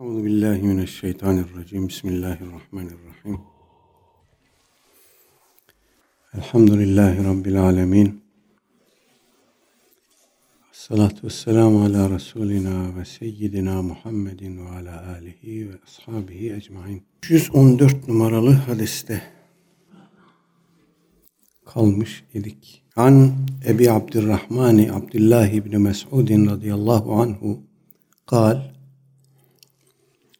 Euzu billahi mineşşeytanirracim. Bismillahirrahmanirrahim. Elhamdülillahi rabbil alamin. Salatu vesselamu ala Resulina ve seyyidina Muhammedin ve ala alihi ve ashabihi ecmain. 114 numaralı hadiste kalmış idik. An Ebi Abdurrahman Abdullah ibn Mes'ud radıyallahu anhu قال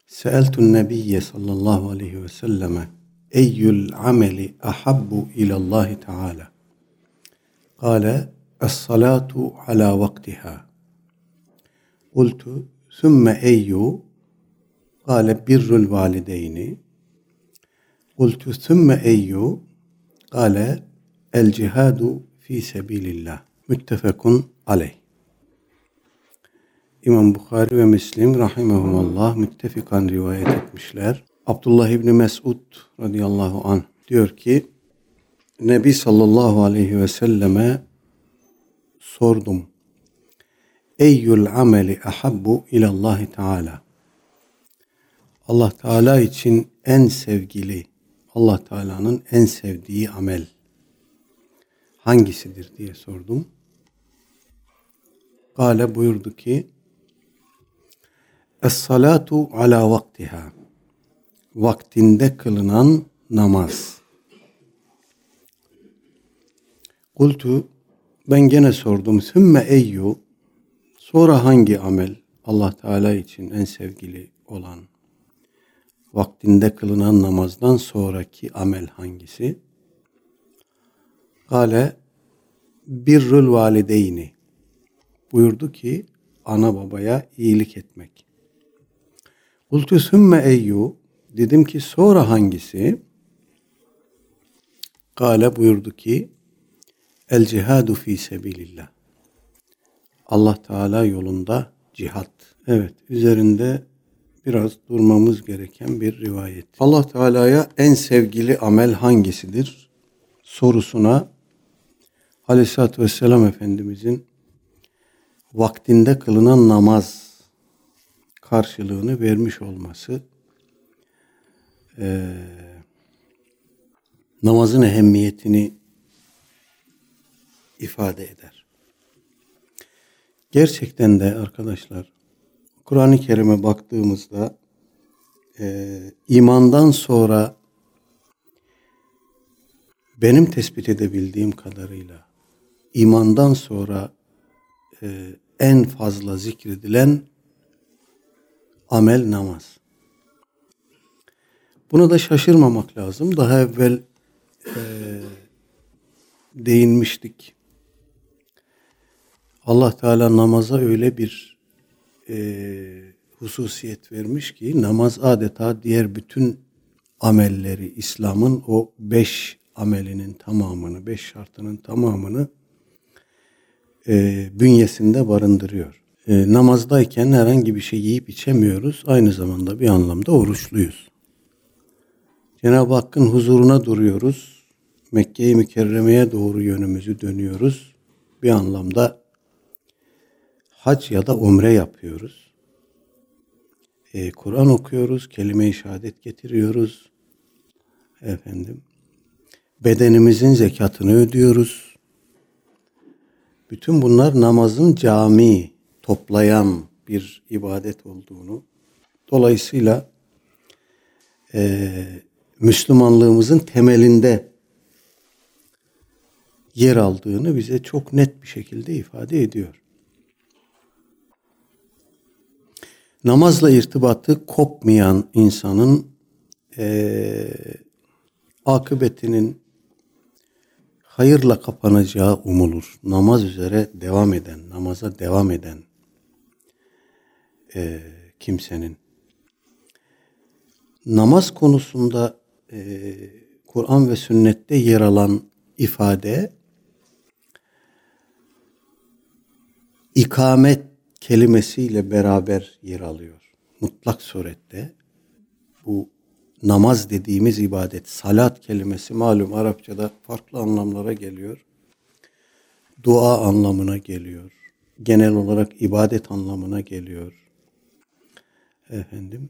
سألت النبي صلى الله عليه وسلم أي العمل أحب إلى الله تعالى قال الصلاة على وقتها قلت ثم أي قال بر الوالدين قلت ثم أي قال الجهاد في سبيل الله متفق عليه İmam Bukhari ve Müslim rahimahumullah müttefikan rivayet etmişler. Abdullah İbni Mesud radıyallahu anh diyor ki Nebi sallallahu aleyhi ve selleme sordum. Eyyül ameli ahabbu ilallahi teala. Allah Teala için en sevgili, Allah Teala'nın en sevdiği amel hangisidir diye sordum. Gale buyurdu ki Es-salatu ala vaktiha. Vaktinde kılınan namaz. Kultu ben gene sordum. Sümme eyyu. Sonra hangi amel Allah Teala için en sevgili olan? Vaktinde kılınan namazdan sonraki amel hangisi? Kale birrul valideyni. Buyurdu ki ana babaya iyilik etmek. Kultu sümme eyyu. Dedim ki sonra hangisi? Kale buyurdu ki El cihadu fi sebilillah. Allah Teala yolunda cihat. Evet, üzerinde biraz durmamız gereken bir rivayet. Allah Teala'ya en sevgili amel hangisidir? Sorusuna Aleyhisselatü Vesselam Efendimizin vaktinde kılınan namaz karşılığını vermiş olması e, namazın ehemmiyetini ifade eder. Gerçekten de arkadaşlar Kur'an-ı Kerim'e baktığımızda e, imandan sonra benim tespit edebildiğim kadarıyla imandan sonra e, en fazla zikredilen amel namaz. Buna da şaşırmamak lazım. Daha evvel e, değinmiştik. Allah Teala namaza öyle bir e, hususiyet vermiş ki namaz adeta diğer bütün amelleri İslam'ın o beş amelinin tamamını, beş şartının tamamını e, bünyesinde barındırıyor. E, namazdayken herhangi bir şey yiyip içemiyoruz. Aynı zamanda bir anlamda oruçluyuz. Cenab-ı Hakk'ın huzuruna duruyoruz. Mekke-i Mükerreme'ye doğru yönümüzü dönüyoruz. Bir anlamda hac ya da umre yapıyoruz. E, Kur'an okuyoruz, kelime-i şehadet getiriyoruz. Efendim, bedenimizin zekatını ödüyoruz. Bütün bunlar namazın cami, toplayan bir ibadet olduğunu, dolayısıyla e, Müslümanlığımızın temelinde yer aldığını bize çok net bir şekilde ifade ediyor. Namazla irtibatı kopmayan insanın e, akıbetinin hayırla kapanacağı umulur. Namaz üzere devam eden, namaza devam eden e, kimsenin. Namaz konusunda e, Kur'an ve sünnette yer alan ifade ikamet kelimesiyle beraber yer alıyor. Mutlak surette bu namaz dediğimiz ibadet, salat kelimesi malum Arapçada farklı anlamlara geliyor. Dua anlamına geliyor. Genel olarak ibadet anlamına geliyor. Efendim.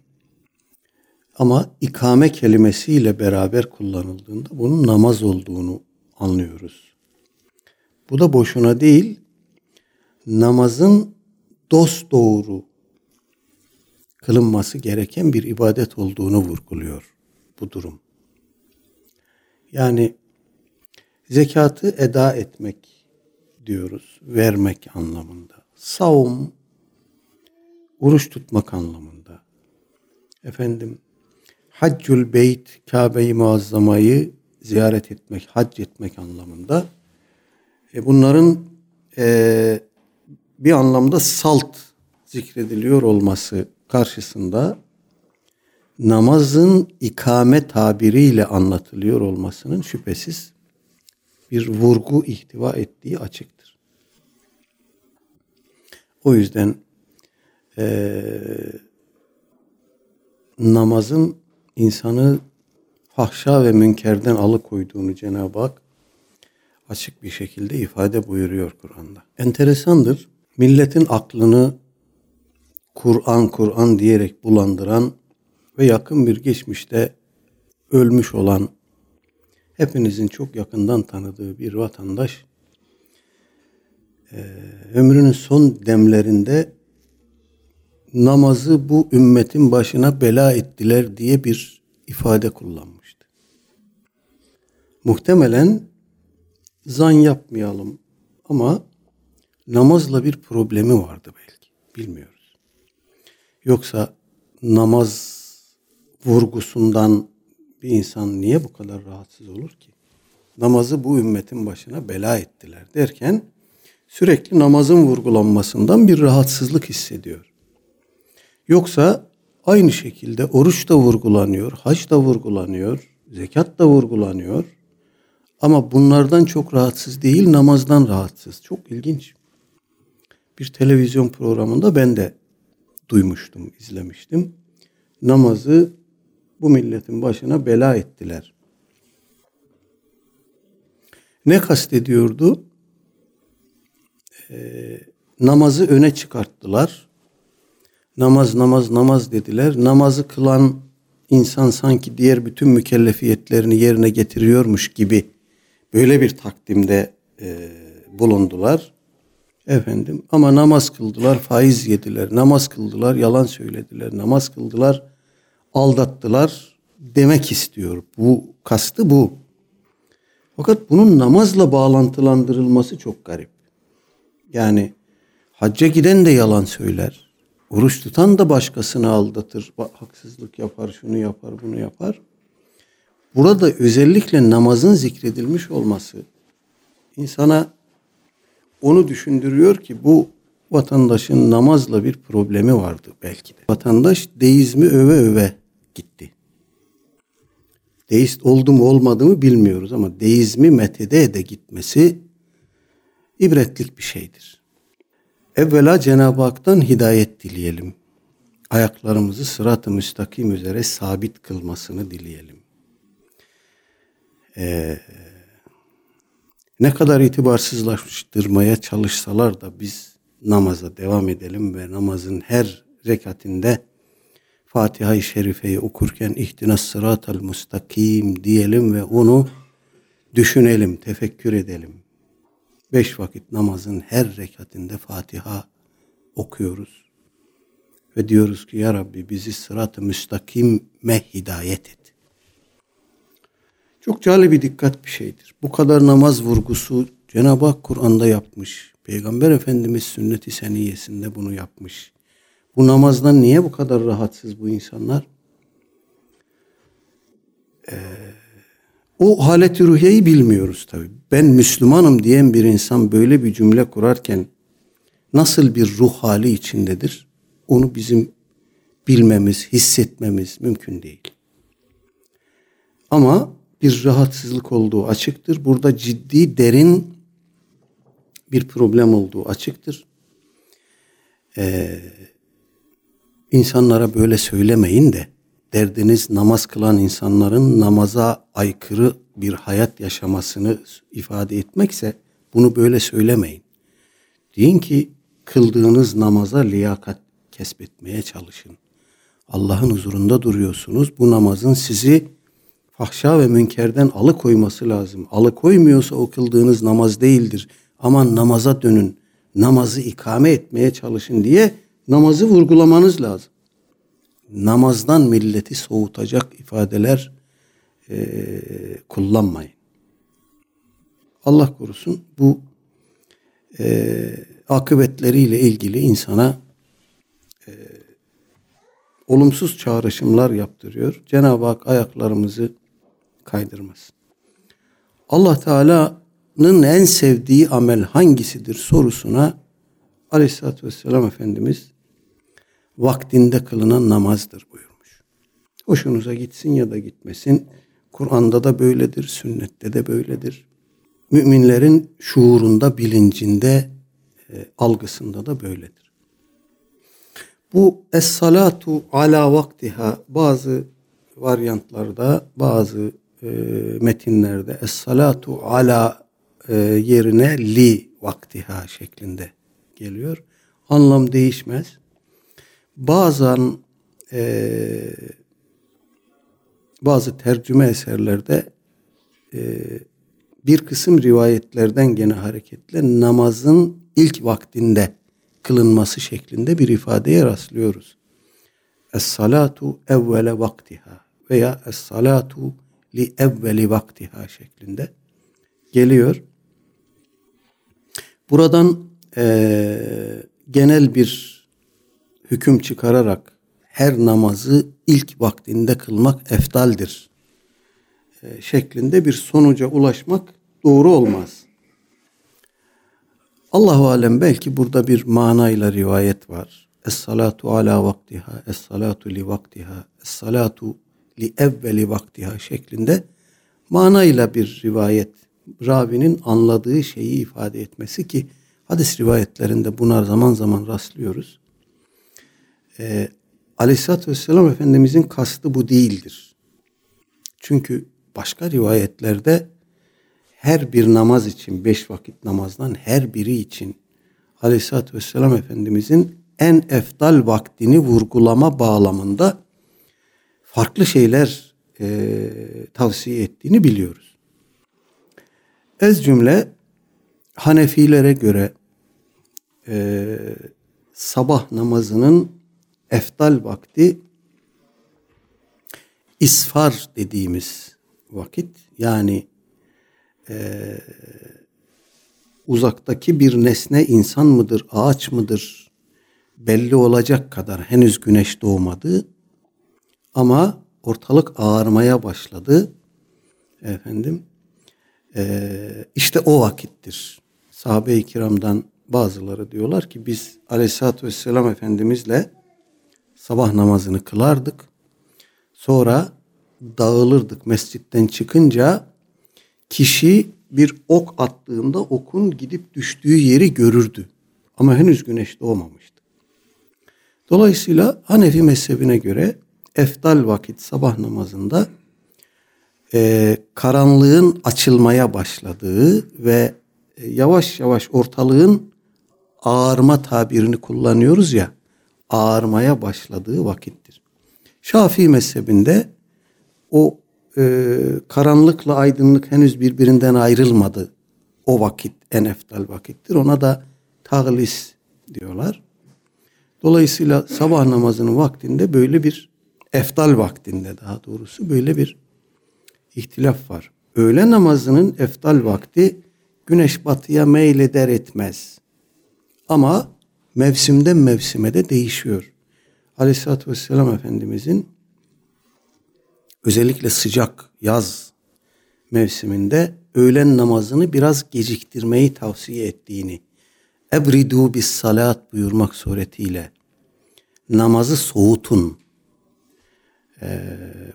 Ama ikame kelimesiyle beraber kullanıldığında bunun namaz olduğunu anlıyoruz. Bu da boşuna değil, namazın dost doğru kılınması gereken bir ibadet olduğunu vurguluyor bu durum. Yani zekatı eda etmek diyoruz, vermek anlamında. Savun, oruç tutmak anlamında. Efendim, Haccül Beyt, Kabe-i Muazzama'yı ziyaret etmek, hac etmek anlamında. E bunların e, bir anlamda salt zikrediliyor olması karşısında namazın ikame tabiriyle anlatılıyor olmasının şüphesiz bir vurgu ihtiva ettiği açıktır. O yüzden e, namazın insanı fahşa ve münkerden alıkoyduğunu Cenab-ı Hak açık bir şekilde ifade buyuruyor Kur'an'da. Enteresandır. Milletin aklını Kur'an Kur'an diyerek bulandıran ve yakın bir geçmişte ölmüş olan hepinizin çok yakından tanıdığı bir vatandaş ömrünün son demlerinde namazı bu ümmetin başına bela ettiler diye bir ifade kullanmıştı. Muhtemelen zan yapmayalım ama namazla bir problemi vardı belki. Bilmiyoruz. Yoksa namaz vurgusundan bir insan niye bu kadar rahatsız olur ki? Namazı bu ümmetin başına bela ettiler derken sürekli namazın vurgulanmasından bir rahatsızlık hissediyor. Yoksa aynı şekilde oruç da vurgulanıyor, hac da vurgulanıyor, zekat da vurgulanıyor. Ama bunlardan çok rahatsız değil, namazdan rahatsız. Çok ilginç. Bir televizyon programında ben de duymuştum, izlemiştim. Namazı bu milletin başına bela ettiler. Ne kastediyordu? Ee, namazı öne çıkarttılar. Namaz, namaz, namaz dediler. Namazı kılan insan sanki diğer bütün mükellefiyetlerini yerine getiriyormuş gibi böyle bir takdimde e, bulundular. Efendim ama namaz kıldılar, faiz yediler, namaz kıldılar, yalan söylediler, namaz kıldılar, aldattılar demek istiyor. Bu kastı bu. Fakat bunun namazla bağlantılandırılması çok garip. Yani hacca giden de yalan söyler. Oruç tutan da başkasını aldatır, haksızlık yapar, şunu yapar, bunu yapar. Burada özellikle namazın zikredilmiş olması insana onu düşündürüyor ki bu vatandaşın namazla bir problemi vardı belki de. Vatandaş deizmi öve öve gitti. Deist oldu mu olmadı mı bilmiyoruz ama deizmi metede de gitmesi ibretlik bir şeydir. Evvela Cenab-ı Hak'tan hidayet dileyelim. Ayaklarımızı sırat-ı müstakim üzere sabit kılmasını dileyelim. Ee, ne kadar itibarsızlaştırmaya çalışsalar da biz namaza devam edelim ve namazın her rekatinde Fatiha-i Şerife'yi okurken ihtinas sıratal mustakim diyelim ve onu düşünelim, tefekkür edelim. Beş vakit namazın her rekatinde Fatiha okuyoruz. Ve diyoruz ki ya Rabbi bizi sırat-ı müstakime hidayet et. Çok cali bir dikkat bir şeydir. Bu kadar namaz vurgusu Cenab-ı Hak Kur'an'da yapmış. Peygamber Efendimiz sünnet-i seniyesinde bunu yapmış. Bu namazdan niye bu kadar rahatsız bu insanlar? Ee, o haleti ruhiyeyi bilmiyoruz tabii. Ben Müslümanım diyen bir insan böyle bir cümle kurarken nasıl bir ruh hali içindedir? Onu bizim bilmemiz, hissetmemiz mümkün değil. Ama bir rahatsızlık olduğu açıktır. Burada ciddi, derin bir problem olduğu açıktır. Ee, insanlara böyle söylemeyin de derdiniz namaz kılan insanların namaza aykırı bir hayat yaşamasını ifade etmekse bunu böyle söylemeyin. Deyin ki kıldığınız namaza liyakat kesbetmeye çalışın. Allah'ın huzurunda duruyorsunuz. Bu namazın sizi fahşa ve münkerden alıkoyması lazım. Alıkoymuyorsa o kıldığınız namaz değildir. Aman namaza dönün, namazı ikame etmeye çalışın diye namazı vurgulamanız lazım. Namazdan milleti soğutacak ifadeler e, kullanmayın. Allah korusun bu e, akıbetleriyle ilgili insana e, olumsuz çağrışımlar yaptırıyor. Cenab-ı Hak ayaklarımızı kaydırmasın. Allah Teala'nın en sevdiği amel hangisidir sorusuna Aleyhisselatü Vesselam Efendimiz vaktinde kılınan namazdır buyurmuş. Hoşunuza gitsin ya da gitmesin. Kur'an'da da böyledir, sünnette de böyledir. Müminlerin şuurunda, bilincinde, e, algısında da böyledir. Bu es-salatu ala vaktiha bazı varyantlarda, bazı e, metinlerde es-salatu ala e, yerine li vaktiha şeklinde geliyor. Anlam değişmez. Bazen e, bazı tercüme eserlerde e, bir kısım rivayetlerden gene hareketle namazın ilk vaktinde kılınması şeklinde bir ifadeye rastlıyoruz. Es-salatu evvele vaktiha veya es-salatu li evveli vaktiha şeklinde geliyor. Buradan e, genel bir hüküm çıkararak her namazı ilk vaktinde kılmak eftaldir e, şeklinde bir sonuca ulaşmak doğru olmaz. Allahu alem belki burada bir manayla rivayet var. Es-salatu ala vaktiha, es-salatu li vaktiha, es-salatu li evveli vaktiha şeklinde manayla bir rivayet ravinin anladığı şeyi ifade etmesi ki hadis rivayetlerinde buna zaman zaman rastlıyoruz. Ee, Aleyhisselatü Vesselam Efendimizin kastı bu değildir. Çünkü başka rivayetlerde her bir namaz için, beş vakit namazdan her biri için Aleyhisselatü Vesselam Efendimizin en eftal vaktini vurgulama bağlamında farklı şeyler e, tavsiye ettiğini biliyoruz. Ez cümle Hanefilere göre e, sabah namazının eftal vakti isfar dediğimiz vakit yani e, uzaktaki bir nesne insan mıdır, ağaç mıdır belli olacak kadar henüz güneş doğmadı ama ortalık ağarmaya başladı. Efendim e, işte o vakittir. Sahabe-i kiramdan bazıları diyorlar ki biz aleyhissalatü vesselam Efendimizle sabah namazını kılardık. Sonra dağılırdık mescitten çıkınca kişi bir ok attığında okun gidip düştüğü yeri görürdü. Ama henüz güneş doğmamıştı. Dolayısıyla Hanefi mezhebine göre eftal vakit sabah namazında e, karanlığın açılmaya başladığı ve e, yavaş yavaş ortalığın ağarma tabirini kullanıyoruz ya ağarmaya başladığı vakittir. Şafii mezhebinde o e, karanlıkla aydınlık henüz birbirinden ayrılmadı. O vakit en eftal vakittir. Ona da taglis diyorlar. Dolayısıyla sabah namazının vaktinde böyle bir eftal vaktinde daha doğrusu böyle bir ihtilaf var. Öğle namazının eftal vakti güneş batıya meyleder etmez. Ama mevsimden mevsime de değişiyor. Aleyhisselatü Vesselam Efendimizin özellikle sıcak yaz mevsiminde öğlen namazını biraz geciktirmeyi tavsiye ettiğini ebridu bis salat buyurmak suretiyle namazı soğutun e,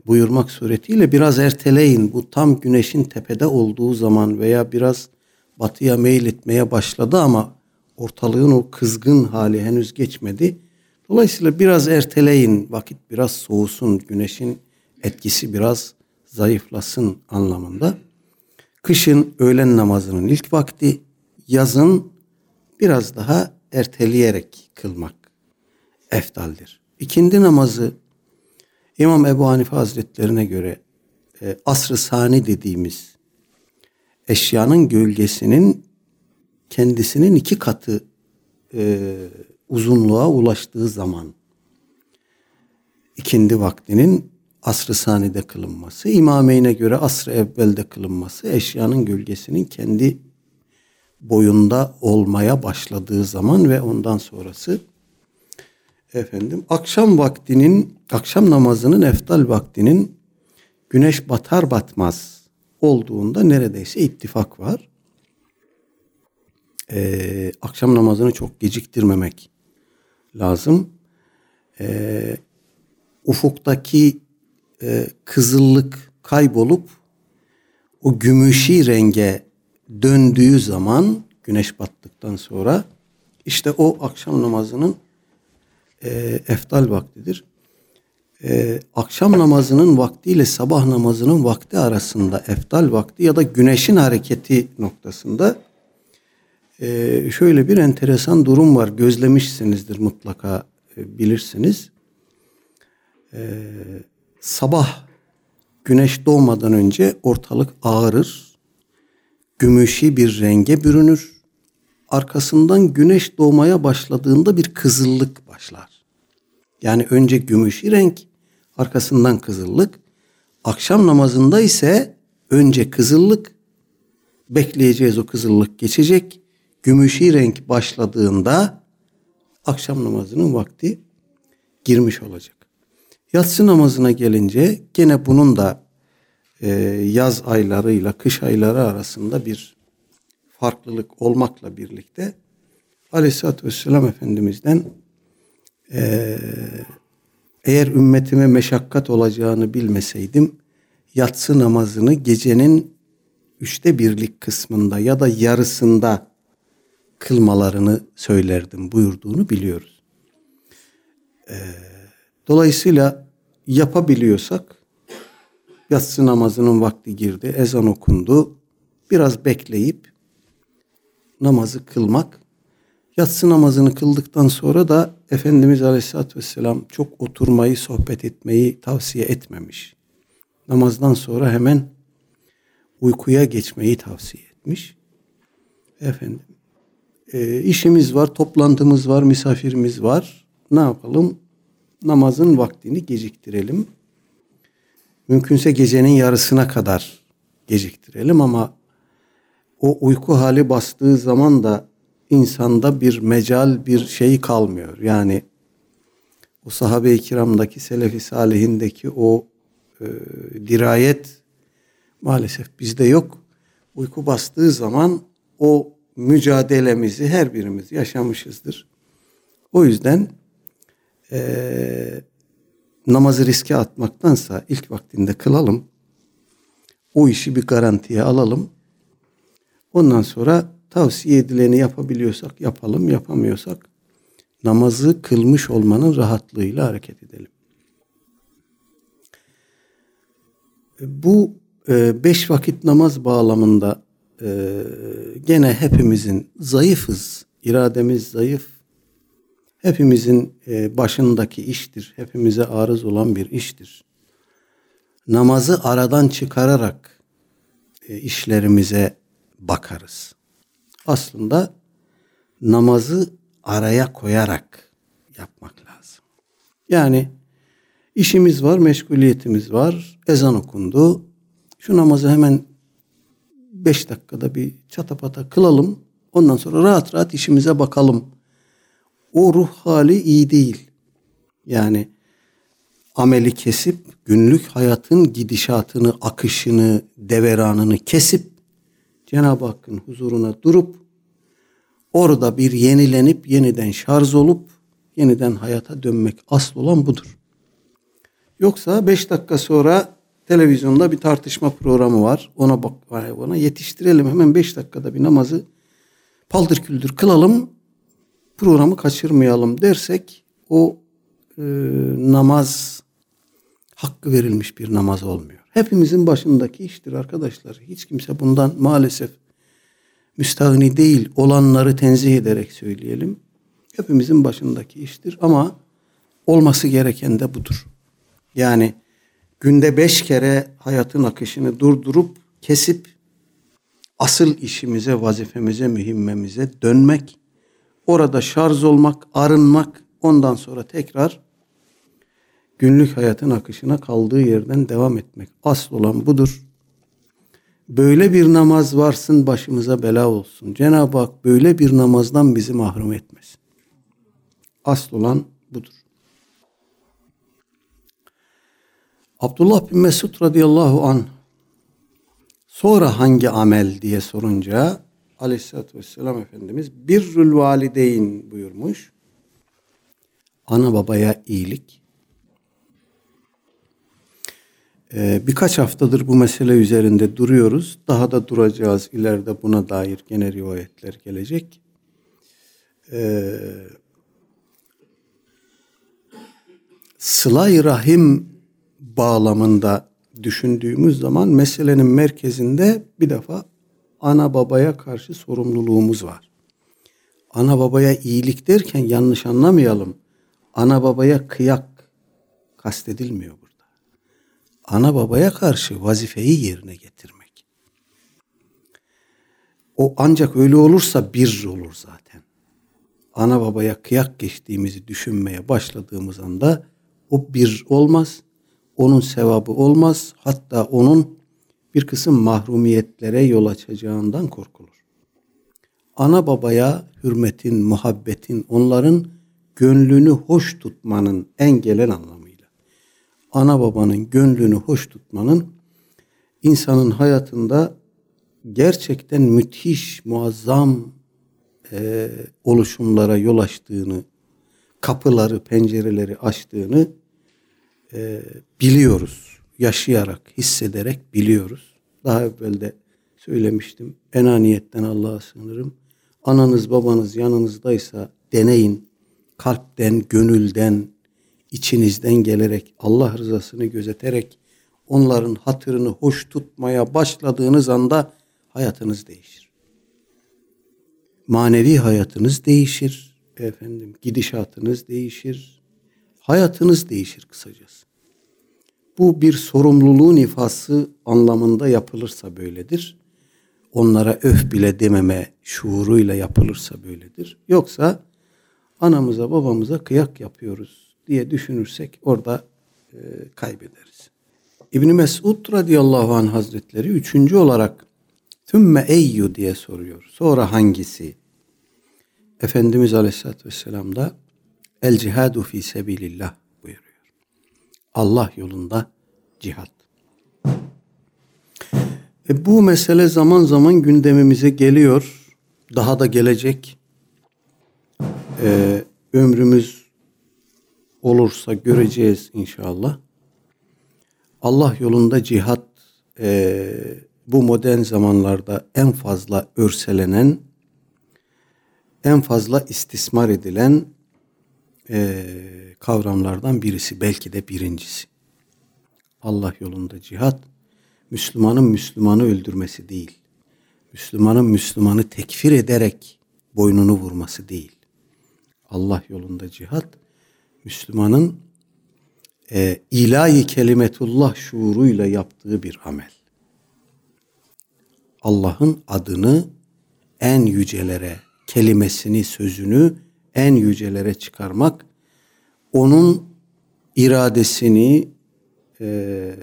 buyurmak suretiyle biraz erteleyin. Bu tam güneşin tepede olduğu zaman veya biraz batıya meyletmeye başladı ama ortalığın o kızgın hali henüz geçmedi. Dolayısıyla biraz erteleyin, vakit biraz soğusun, güneşin etkisi biraz zayıflasın anlamında. Kışın öğlen namazının ilk vakti, yazın biraz daha erteleyerek kılmak eftaldir. İkindi namazı İmam Ebu Hanife Hazretlerine göre e, asr-ı sani dediğimiz eşyanın gölgesinin kendisinin iki katı e, uzunluğa ulaştığı zaman ikindi vaktinin asr-ı sanide kılınması, imameyne göre asr-ı evvelde kılınması, eşyanın gölgesinin kendi boyunda olmaya başladığı zaman ve ondan sonrası efendim akşam vaktinin akşam namazının eftal vaktinin güneş batar batmaz olduğunda neredeyse ittifak var. Ee, akşam namazını çok geciktirmemek lazım. Ee, ufuktaki e, kızıllık kaybolup o gümüşi renge döndüğü zaman güneş battıktan sonra işte o akşam namazının e, eftal vaktidir. E, akşam namazının vaktiyle sabah namazının vakti arasında eftal vakti ya da güneşin hareketi noktasında e, şöyle bir enteresan durum var. Gözlemişsinizdir mutlaka e, bilirsiniz. E, sabah güneş doğmadan önce ortalık ağırır. Gümüşi bir renge bürünür. Arkasından güneş doğmaya başladığında bir kızıllık başlar. Yani önce gümüşi renk, arkasından kızıllık. Akşam namazında ise önce kızıllık, bekleyeceğiz o kızıllık geçecek. Gümüşi renk başladığında akşam namazının vakti girmiş olacak. Yatsı namazına gelince gene bunun da e, yaz aylarıyla kış ayları arasında bir farklılık olmakla birlikte Aleyhisselatü Vesselam Efendimiz'den e, eğer ümmetime meşakkat olacağını bilmeseydim yatsı namazını gecenin üçte birlik kısmında ya da yarısında kılmalarını söylerdim buyurduğunu biliyoruz. Ee, dolayısıyla yapabiliyorsak yatsı namazının vakti girdi, ezan okundu. Biraz bekleyip namazı kılmak. Yatsı namazını kıldıktan sonra da Efendimiz Aleyhisselatü Vesselam çok oturmayı, sohbet etmeyi tavsiye etmemiş. Namazdan sonra hemen uykuya geçmeyi tavsiye etmiş. Efendim, e, işimiz var, toplantımız var, misafirimiz var. Ne yapalım? Namazın vaktini geciktirelim. Mümkünse gecenin yarısına kadar geciktirelim ama o uyku hali bastığı zaman da insanda bir mecal bir şey kalmıyor. Yani o sahabe-i kiramdaki, selefi salihindeki o e, dirayet maalesef bizde yok. Uyku bastığı zaman o mücadelemizi her birimiz yaşamışızdır. O yüzden e, namazı riske atmaktansa ilk vaktinde kılalım. O işi bir garantiye alalım. Ondan sonra tavsiye edileni yapabiliyorsak yapalım, yapamıyorsak namazı kılmış olmanın rahatlığıyla hareket edelim. Bu e, beş vakit namaz bağlamında e, gene hepimizin zayıfız, irademiz zayıf. Hepimizin e, başındaki iştir, hepimize arız olan bir iştir. Namazı aradan çıkararak işlerimize bakarız. Aslında namazı araya koyarak yapmak lazım. Yani işimiz var, meşguliyetimiz var, ezan okundu. Şu namazı hemen beş dakikada bir çatapata kılalım. Ondan sonra rahat rahat işimize bakalım. O ruh hali iyi değil. Yani ameli kesip günlük hayatın gidişatını, akışını, deveranını kesip Cenab-ı Hakk'ın huzuruna durup orada bir yenilenip yeniden şarj olup yeniden hayata dönmek asıl olan budur. Yoksa beş dakika sonra televizyonda bir tartışma programı var. Ona bak ona yetiştirelim hemen beş dakikada bir namazı paldır küldür kılalım programı kaçırmayalım dersek o e, namaz hakkı verilmiş bir namaz olmuyor. Hepimizin başındaki iştir arkadaşlar. Hiç kimse bundan maalesef müstahni değil olanları tenzih ederek söyleyelim. Hepimizin başındaki iştir ama olması gereken de budur. Yani günde beş kere hayatın akışını durdurup kesip asıl işimize, vazifemize, mühimmemize dönmek, orada şarj olmak, arınmak, ondan sonra tekrar günlük hayatın akışına kaldığı yerden devam etmek. Asıl olan budur. Böyle bir namaz varsın başımıza bela olsun. Cenab-ı Hak böyle bir namazdan bizi mahrum etmesin. Asıl olan budur. Abdullah bin Mesud radıyallahu an sonra hangi amel diye sorunca aleyhissalatü vesselam Efendimiz birrül valideyn buyurmuş. Ana babaya iyilik. Ee, birkaç haftadır bu mesele üzerinde duruyoruz. Daha da duracağız. İleride buna dair gene rivayetler gelecek. Ee, sıla rahim bağlamında düşündüğümüz zaman meselenin merkezinde bir defa ana babaya karşı sorumluluğumuz var. Ana babaya iyilik derken yanlış anlamayalım. Ana babaya kıyak kastedilmiyor burada. Ana babaya karşı vazifeyi yerine getirmek. O ancak öyle olursa bir olur zaten. Ana babaya kıyak geçtiğimizi düşünmeye başladığımız anda o bir olmaz onun sevabı olmaz. Hatta onun bir kısım mahrumiyetlere yol açacağından korkulur. Ana babaya hürmetin, muhabbetin, onların gönlünü hoş tutmanın en gelen anlamıyla. Ana babanın gönlünü hoş tutmanın insanın hayatında gerçekten müthiş, muazzam e, oluşumlara yol açtığını, kapıları, pencereleri açtığını e, biliyoruz. Yaşayarak, hissederek biliyoruz. Daha evvel de söylemiştim. Enaniyetten Allah'a sığınırım. Ananız babanız yanınızdaysa deneyin. Kalpten, gönülden, içinizden gelerek, Allah rızasını gözeterek onların hatırını hoş tutmaya başladığınız anda hayatınız değişir. Manevi hayatınız değişir. Efendim, gidişatınız değişir. Hayatınız değişir kısacası. Bu bir sorumluluğun ifası anlamında yapılırsa böyledir. Onlara öf bile dememe şuuruyla yapılırsa böyledir. Yoksa anamıza babamıza kıyak yapıyoruz diye düşünürsek orada e, kaybederiz. İbn Mesud radıyallahu anh hazretleri üçüncü olarak tümme eyyu diye soruyor. Sonra hangisi? Efendimiz aleyhissalatü vesselam da el cihadu fi sebilillah Allah yolunda cihat. E bu mesele zaman zaman gündemimize geliyor. Daha da gelecek. E, ömrümüz olursa göreceğiz inşallah. Allah yolunda cihat e, bu modern zamanlarda en fazla örselenen, en fazla istismar edilen e, kavramlardan birisi, belki de birincisi. Allah yolunda cihat, Müslümanın Müslümanı öldürmesi değil. Müslümanın Müslümanı tekfir ederek boynunu vurması değil. Allah yolunda cihat, Müslümanın e, ilahi kelimetullah şuuruyla yaptığı bir amel. Allah'ın adını en yücelere, kelimesini, sözünü en yücelere çıkarmak, onun iradesini e,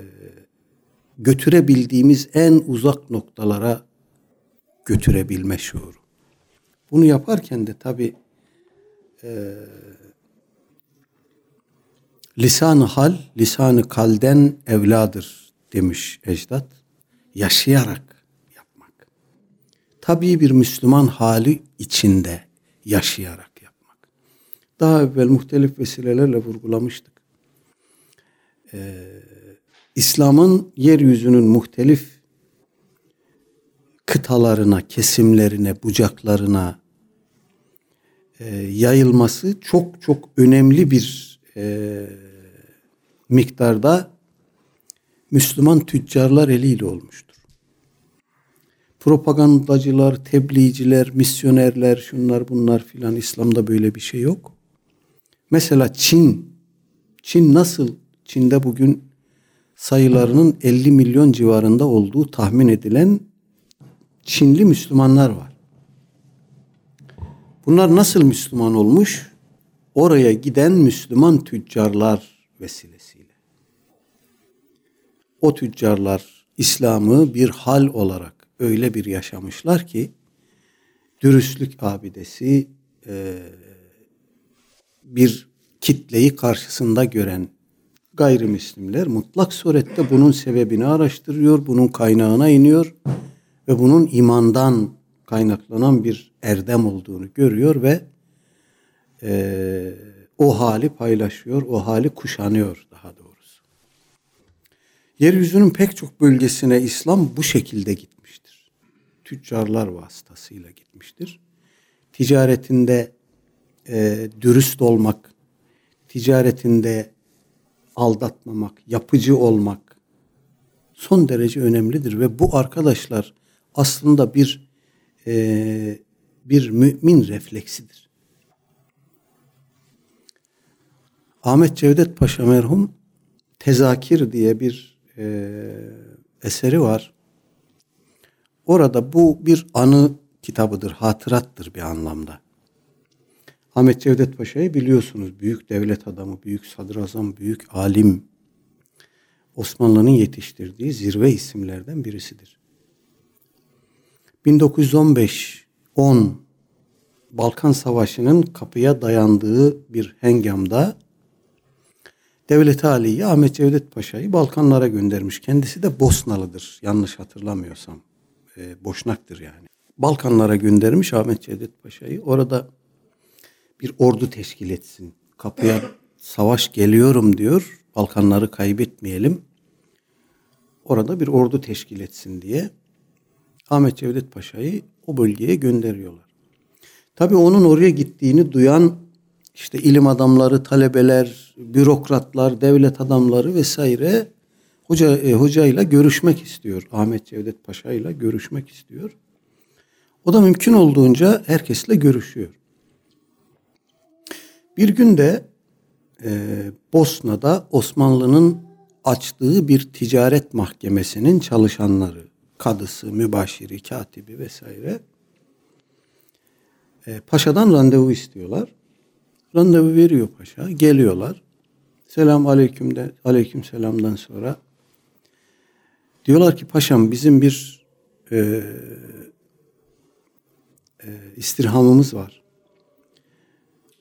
götürebildiğimiz en uzak noktalara götürebilme şuuru. Bunu yaparken de tabi e, lisan hal, lisanı kalden evladır demiş ecdat. Yaşayarak yapmak. Tabii bir Müslüman hali içinde yaşayarak daha evvel muhtelif vesilelerle vurgulamıştık. Ee, İslam'ın yeryüzünün muhtelif kıtalarına, kesimlerine, bucaklarına e, yayılması çok çok önemli bir e, miktarda Müslüman tüccarlar eliyle olmuştur. Propagandacılar, tebliğciler, misyonerler, şunlar bunlar filan İslam'da böyle bir şey yok. Mesela Çin, Çin nasıl Çin'de bugün sayılarının 50 milyon civarında olduğu tahmin edilen Çinli Müslümanlar var. Bunlar nasıl Müslüman olmuş? Oraya giden Müslüman tüccarlar vesilesiyle. O tüccarlar İslam'ı bir hal olarak öyle bir yaşamışlar ki dürüstlük abidesi e, bir kitleyi karşısında gören gayrimüslimler mutlak surette bunun sebebini araştırıyor, bunun kaynağına iniyor ve bunun imandan kaynaklanan bir erdem olduğunu görüyor ve e, o hali paylaşıyor, o hali kuşanıyor daha doğrusu. Yeryüzünün pek çok bölgesine İslam bu şekilde gitmiştir. Tüccarlar vasıtasıyla gitmiştir. Ticaretinde e, dürüst olmak, ticaretinde aldatmamak, yapıcı olmak son derece önemlidir ve bu arkadaşlar aslında bir e, bir mümin refleksidir. Ahmet Cevdet Paşa merhum Tezakir diye bir e, eseri var. Orada bu bir anı kitabıdır, hatırattır bir anlamda. Ahmet Cevdet Paşa'yı biliyorsunuz. Büyük devlet adamı, büyük sadrazam, büyük alim. Osmanlı'nın yetiştirdiği zirve isimlerden birisidir. 1915 10 Balkan Savaşı'nın kapıya dayandığı bir hengamda Devlet Ali'yi Ahmet Cevdet Paşa'yı Balkanlara göndermiş. Kendisi de Bosnalıdır yanlış hatırlamıyorsam. E, Boşnaktır yani. Balkanlara göndermiş Ahmet Cevdet Paşa'yı. Orada bir ordu teşkil etsin. Kapıya savaş geliyorum diyor. Balkanları kaybetmeyelim. Orada bir ordu teşkil etsin diye Ahmet Cevdet Paşa'yı o bölgeye gönderiyorlar. Tabi onun oraya gittiğini duyan işte ilim adamları, talebeler, bürokratlar, devlet adamları vesaire hoca e, hocayla görüşmek istiyor. Ahmet Cevdet Paşa ile görüşmek istiyor. O da mümkün olduğunca herkesle görüşüyor. Bir gün de e, Bosna'da Osmanlı'nın açtığı bir ticaret mahkemesinin çalışanları, kadısı, mübaşiri, katibi vesaire e, paşadan randevu istiyorlar. Randevu veriyor paşa, geliyorlar. Selam aleyküm de aleyküm selamdan sonra diyorlar ki paşam bizim bir e, e, istirhamımız var.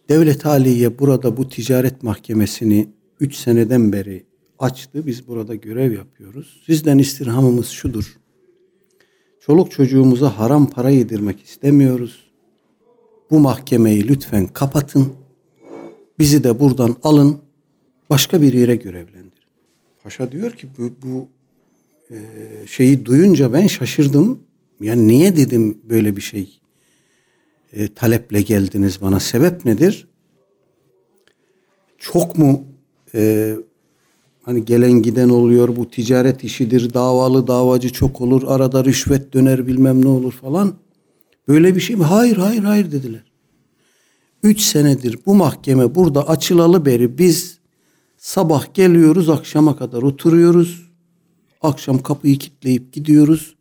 Devlet Aliye burada bu ticaret mahkemesini 3 seneden beri açtı. Biz burada görev yapıyoruz. Sizden istirhamımız şudur. Çoluk çocuğumuza haram para yedirmek istemiyoruz. Bu mahkemeyi lütfen kapatın. Bizi de buradan alın. Başka bir yere görevlendir. Paşa diyor ki bu, bu e, şeyi duyunca ben şaşırdım. Yani niye dedim böyle bir şey e, taleple geldiniz bana? Sebep nedir? Çok mu e, hani gelen giden oluyor bu ticaret işidir davalı davacı çok olur arada rüşvet döner bilmem ne olur falan. Böyle bir şey mi? Hayır hayır hayır dediler. Üç senedir bu mahkeme burada açılalı beri biz sabah geliyoruz akşama kadar oturuyoruz. Akşam kapıyı kilitleyip gidiyoruz.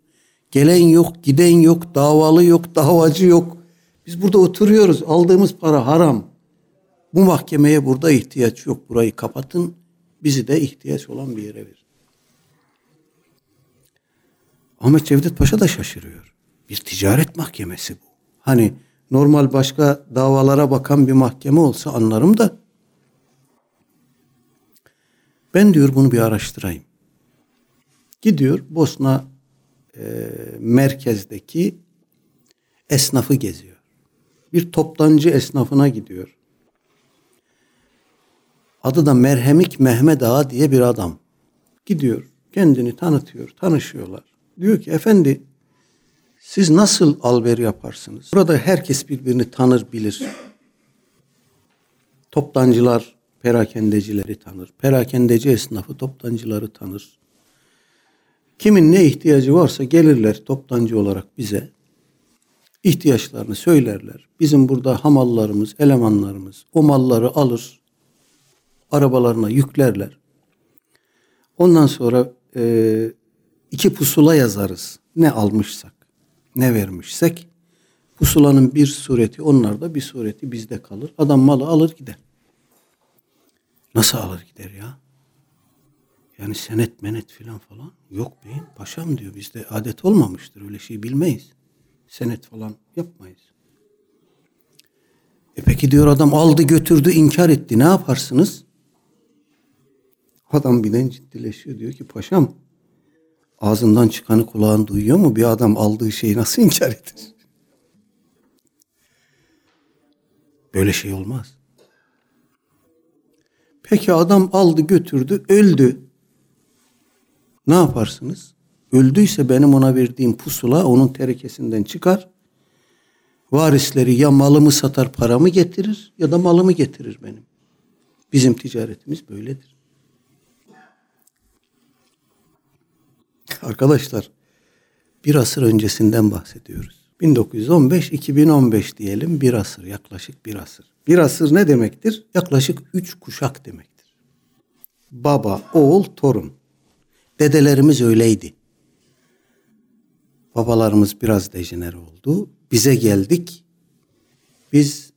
Gelen yok, giden yok, davalı yok, davacı yok. Biz burada oturuyoruz. Aldığımız para haram. Bu mahkemeye burada ihtiyaç yok. Burayı kapatın. Bizi de ihtiyaç olan bir yere verin. Ahmet Cevdet Paşa da şaşırıyor. Bir ticaret mahkemesi bu. Hani normal başka davalara bakan bir mahkeme olsa anlarım da ben diyor bunu bir araştırayım. Gidiyor Bosna e, merkezdeki esnafı geziyor bir toptancı esnafına gidiyor. Adı da Merhemik Mehmet Ağa diye bir adam. Gidiyor, kendini tanıtıyor, tanışıyorlar. Diyor ki efendi siz nasıl alver yaparsınız? Burada herkes birbirini tanır, bilir. Toptancılar perakendecileri tanır. Perakendeci esnafı toptancıları tanır. Kimin ne ihtiyacı varsa gelirler toptancı olarak bize ihtiyaçlarını söylerler. Bizim burada hamallarımız, elemanlarımız o malları alır, arabalarına yüklerler. Ondan sonra e, iki pusula yazarız. Ne almışsak, ne vermişsek. Pusulanın bir sureti onlarda, bir sureti bizde kalır. Adam malı alır gider. Nasıl alır gider ya? Yani senet menet filan falan. Yok beyim paşam diyor bizde adet olmamıştır öyle şey bilmeyiz. Senet falan yapmayız. E peki diyor adam aldı götürdü inkar etti ne yaparsınız? Adam birden ciddileşiyor diyor ki paşam ağzından çıkanı kulağın duyuyor mu? Bir adam aldığı şeyi nasıl inkar eder? Böyle şey olmaz. Peki adam aldı götürdü öldü. Ne yaparsınız? Öldüyse benim ona verdiğim pusula onun terekesinden çıkar. Varisleri ya malımı satar paramı getirir ya da malımı getirir benim. Bizim ticaretimiz böyledir. Arkadaşlar bir asır öncesinden bahsediyoruz. 1915-2015 diyelim bir asır yaklaşık bir asır. Bir asır ne demektir? Yaklaşık üç kuşak demektir. Baba, oğul, torun. Dedelerimiz öyleydi. Babalarımız biraz dejener oldu. Bize geldik. Biz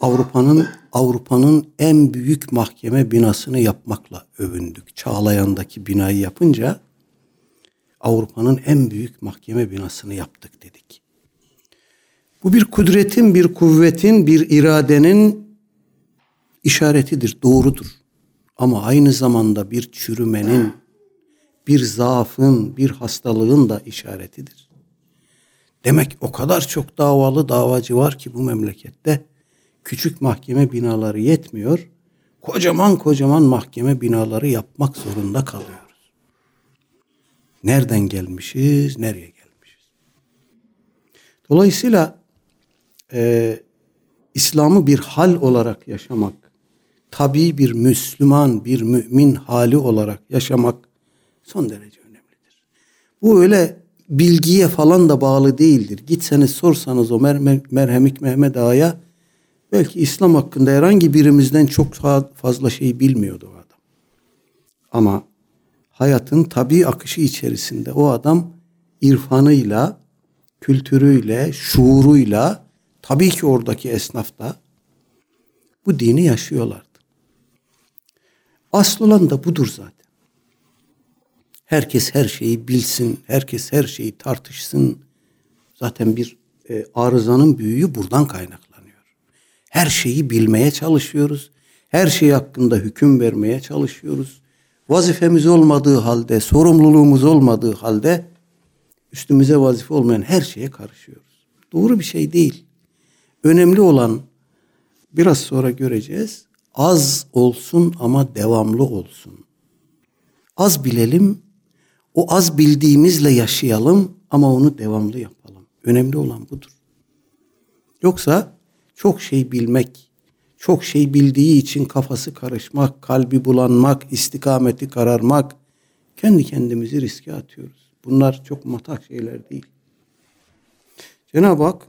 Avrupa'nın Avrupa'nın en büyük mahkeme binasını yapmakla övündük. Çağlayan'daki binayı yapınca Avrupa'nın en büyük mahkeme binasını yaptık dedik. Bu bir kudretin, bir kuvvetin, bir iradenin işaretidir, doğrudur. Ama aynı zamanda bir çürümenin, bir zaafın, bir hastalığın da işaretidir. Demek o kadar çok davalı davacı var ki bu memlekette küçük mahkeme binaları yetmiyor. Kocaman kocaman mahkeme binaları yapmak zorunda kalıyoruz. Nereden gelmişiz, nereye gelmişiz? Dolayısıyla e, İslam'ı bir hal olarak yaşamak, tabi bir Müslüman, bir mümin hali olarak yaşamak son derece önemlidir. Bu öyle bilgiye falan da bağlı değildir. Gitseniz sorsanız o mer merhemik Mehmet Ağa'ya belki İslam hakkında herhangi birimizden çok fazla şey bilmiyordu o adam. Ama hayatın tabi akışı içerisinde o adam irfanıyla, kültürüyle, şuuruyla tabii ki oradaki esnaf da bu dini yaşıyorlardı. Asıl olan da budur zaten. Herkes her şeyi bilsin, herkes her şeyi tartışsın. Zaten bir e, arızanın büyüğü buradan kaynaklanıyor. Her şeyi bilmeye çalışıyoruz. Her şey hakkında hüküm vermeye çalışıyoruz. Vazifemiz olmadığı halde, sorumluluğumuz olmadığı halde üstümüze vazife olmayan her şeye karışıyoruz. Doğru bir şey değil. Önemli olan biraz sonra göreceğiz. Az olsun ama devamlı olsun. Az bilelim, o az bildiğimizle yaşayalım ama onu devamlı yapalım. Önemli olan budur. Yoksa çok şey bilmek, çok şey bildiği için kafası karışmak, kalbi bulanmak, istikameti kararmak, kendi kendimizi riske atıyoruz. Bunlar çok matah şeyler değil. Cenab-ı Hak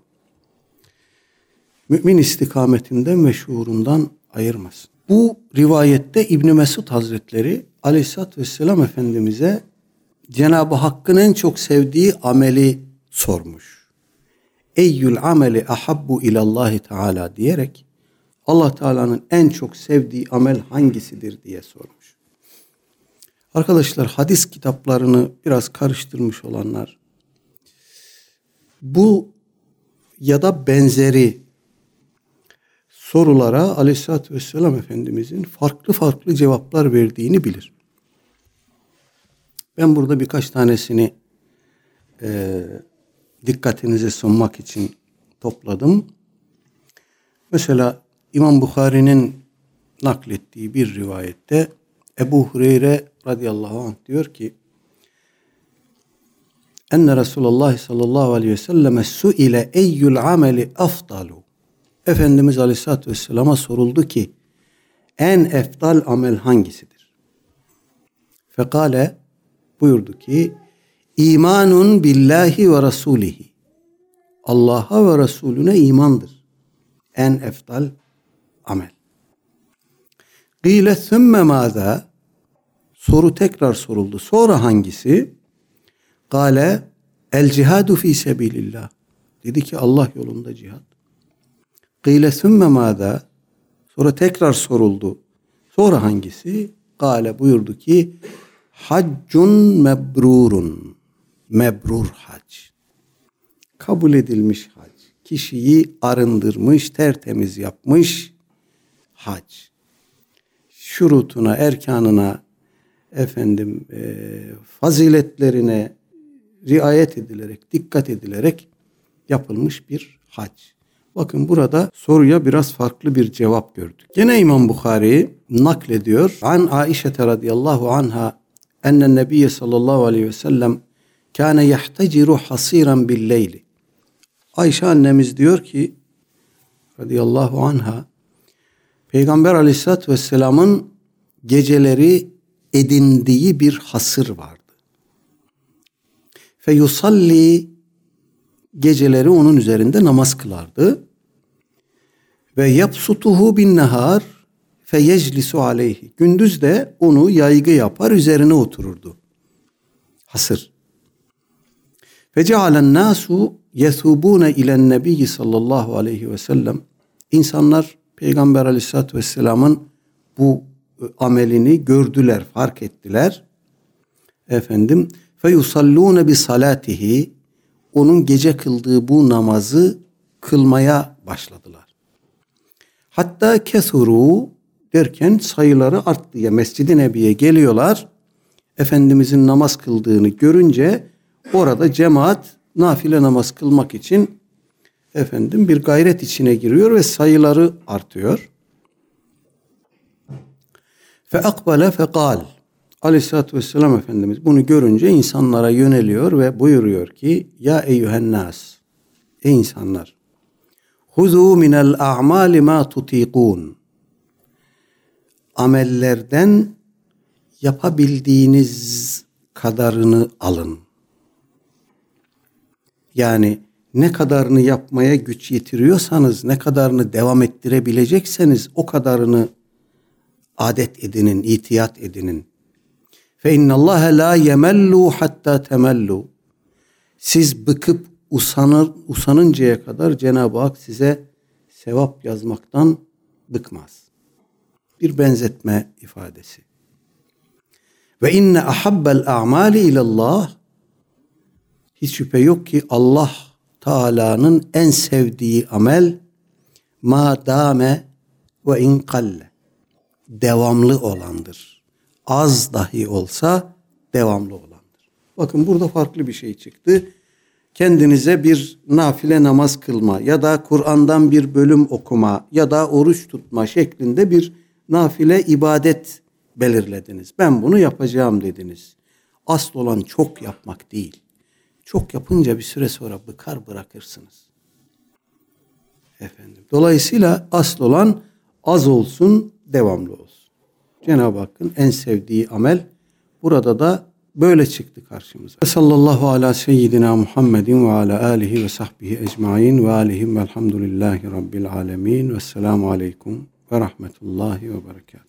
mümin istikametinden ve şuurundan ayırmasın. Bu rivayette İbn Mesud Hazretleri Aleyhisselatü Vesselam Efendimiz'e Cenab-ı Hakk'ın en çok sevdiği ameli sormuş. Eyyül ameli ahabbu ilallahi teala diyerek Allah Teala'nın en çok sevdiği amel hangisidir diye sormuş. Arkadaşlar hadis kitaplarını biraz karıştırmış olanlar bu ya da benzeri sorulara Aleyhisselatü Vesselam Efendimizin farklı farklı cevaplar verdiğini bilir. Ben burada birkaç tanesini e, dikkatinize sunmak için topladım. Mesela İmam Bukhari'nin naklettiği bir rivayette Ebu Hureyre radıyallahu anh diyor ki enne Resulullah sallallahu aleyhi ve selleme su ile eyyül ameli afdalu Efendimiz Aleyhisselatü Vesselam'a soruldu ki en eftal amel hangisidir? Fekale buyurdu ki imanun billahi ve rasulihi Allah'a ve Resulüne imandır. En eftal amel. Gile sümme maza soru tekrar soruldu. Sonra hangisi? Gale el cihadu fi sebilillah. Dedi ki Allah yolunda cihad. Kıyle sümme mâdâ. Sonra tekrar soruldu. Sonra hangisi? Gale buyurdu ki haccun mebrurun. Mebrur hac. Kabul edilmiş hac. Kişiyi arındırmış, tertemiz yapmış hac. Şurutuna, erkanına, efendim e, faziletlerine riayet edilerek, dikkat edilerek yapılmış bir hac. Bakın burada soruya biraz farklı bir cevap gördük. Gene İmam Bukhari naklediyor. An Aişe radıyallahu anha enne nebiye sallallahu aleyhi ve sellem kâne yahteciru hasiran billeyli. Ayşe annemiz diyor ki radıyallahu anha Peygamber aleyhissalatü vesselamın geceleri edindiği bir hasır vardı. Fe yusalli geceleri onun üzerinde namaz kılardı. Ve yapsutuhu bin nehar fe yeclisu aleyhi. Gündüz de onu yaygı yapar üzerine otururdu. Hasır. Fe cealen nasu yethubune ilen nebiyyi sallallahu aleyhi ve sellem. İnsanlar Peygamber aleyhissalatü vesselamın bu amelini gördüler, fark ettiler. Efendim fe yusallune bi salatihi onun gece kıldığı bu namazı kılmaya başladılar. Hatta kesuru derken sayıları arttı ya Mescid-i Nebi'ye geliyorlar. Efendimizin namaz kıldığını görünce orada cemaat nafile namaz kılmak için efendim bir gayret içine giriyor ve sayıları artıyor. Fe akbale fe kal. Aleyhissalatü vesselam Efendimiz bunu görünce insanlara yöneliyor ve buyuruyor ki Ya eyyühen nas Ey insanlar Huzu minel a'mali ma tutikun Amellerden yapabildiğiniz kadarını alın. Yani ne kadarını yapmaya güç yetiriyorsanız, ne kadarını devam ettirebilecekseniz o kadarını adet edinin, itiyat edinin. Fe innallâhe la yemellu hatta temellu. Siz bıkıp usanır, usanıncaya kadar Cenab-ı Hak size sevap yazmaktan bıkmaz. Bir benzetme ifadesi. Ve inne ahabbel a'mali ilallah hiç şüphe yok ki Allah Teala'nın en sevdiği amel ma dame ve in kalle devamlı olandır. Az dahi olsa devamlı olandır. Bakın burada farklı bir şey çıktı. Kendinize bir nafile namaz kılma ya da Kur'an'dan bir bölüm okuma ya da oruç tutma şeklinde bir nafile ibadet belirlediniz. Ben bunu yapacağım dediniz. Asıl olan çok yapmak değil. Çok yapınca bir süre sonra bıkar bırakırsınız. Efendim. Dolayısıyla asıl olan az olsun, devamlı olsun. Cenab-ı Hakk'ın en sevdiği amel burada da böyle çıktı karşımıza. Sallallahu ala seyyidina Muhammedin ve ala alihi ve sahbihi ecmain ve alihim velhamdülillahi rabbil alemin ve selamu aleyküm ve rahmetullahi ve berekatuhu.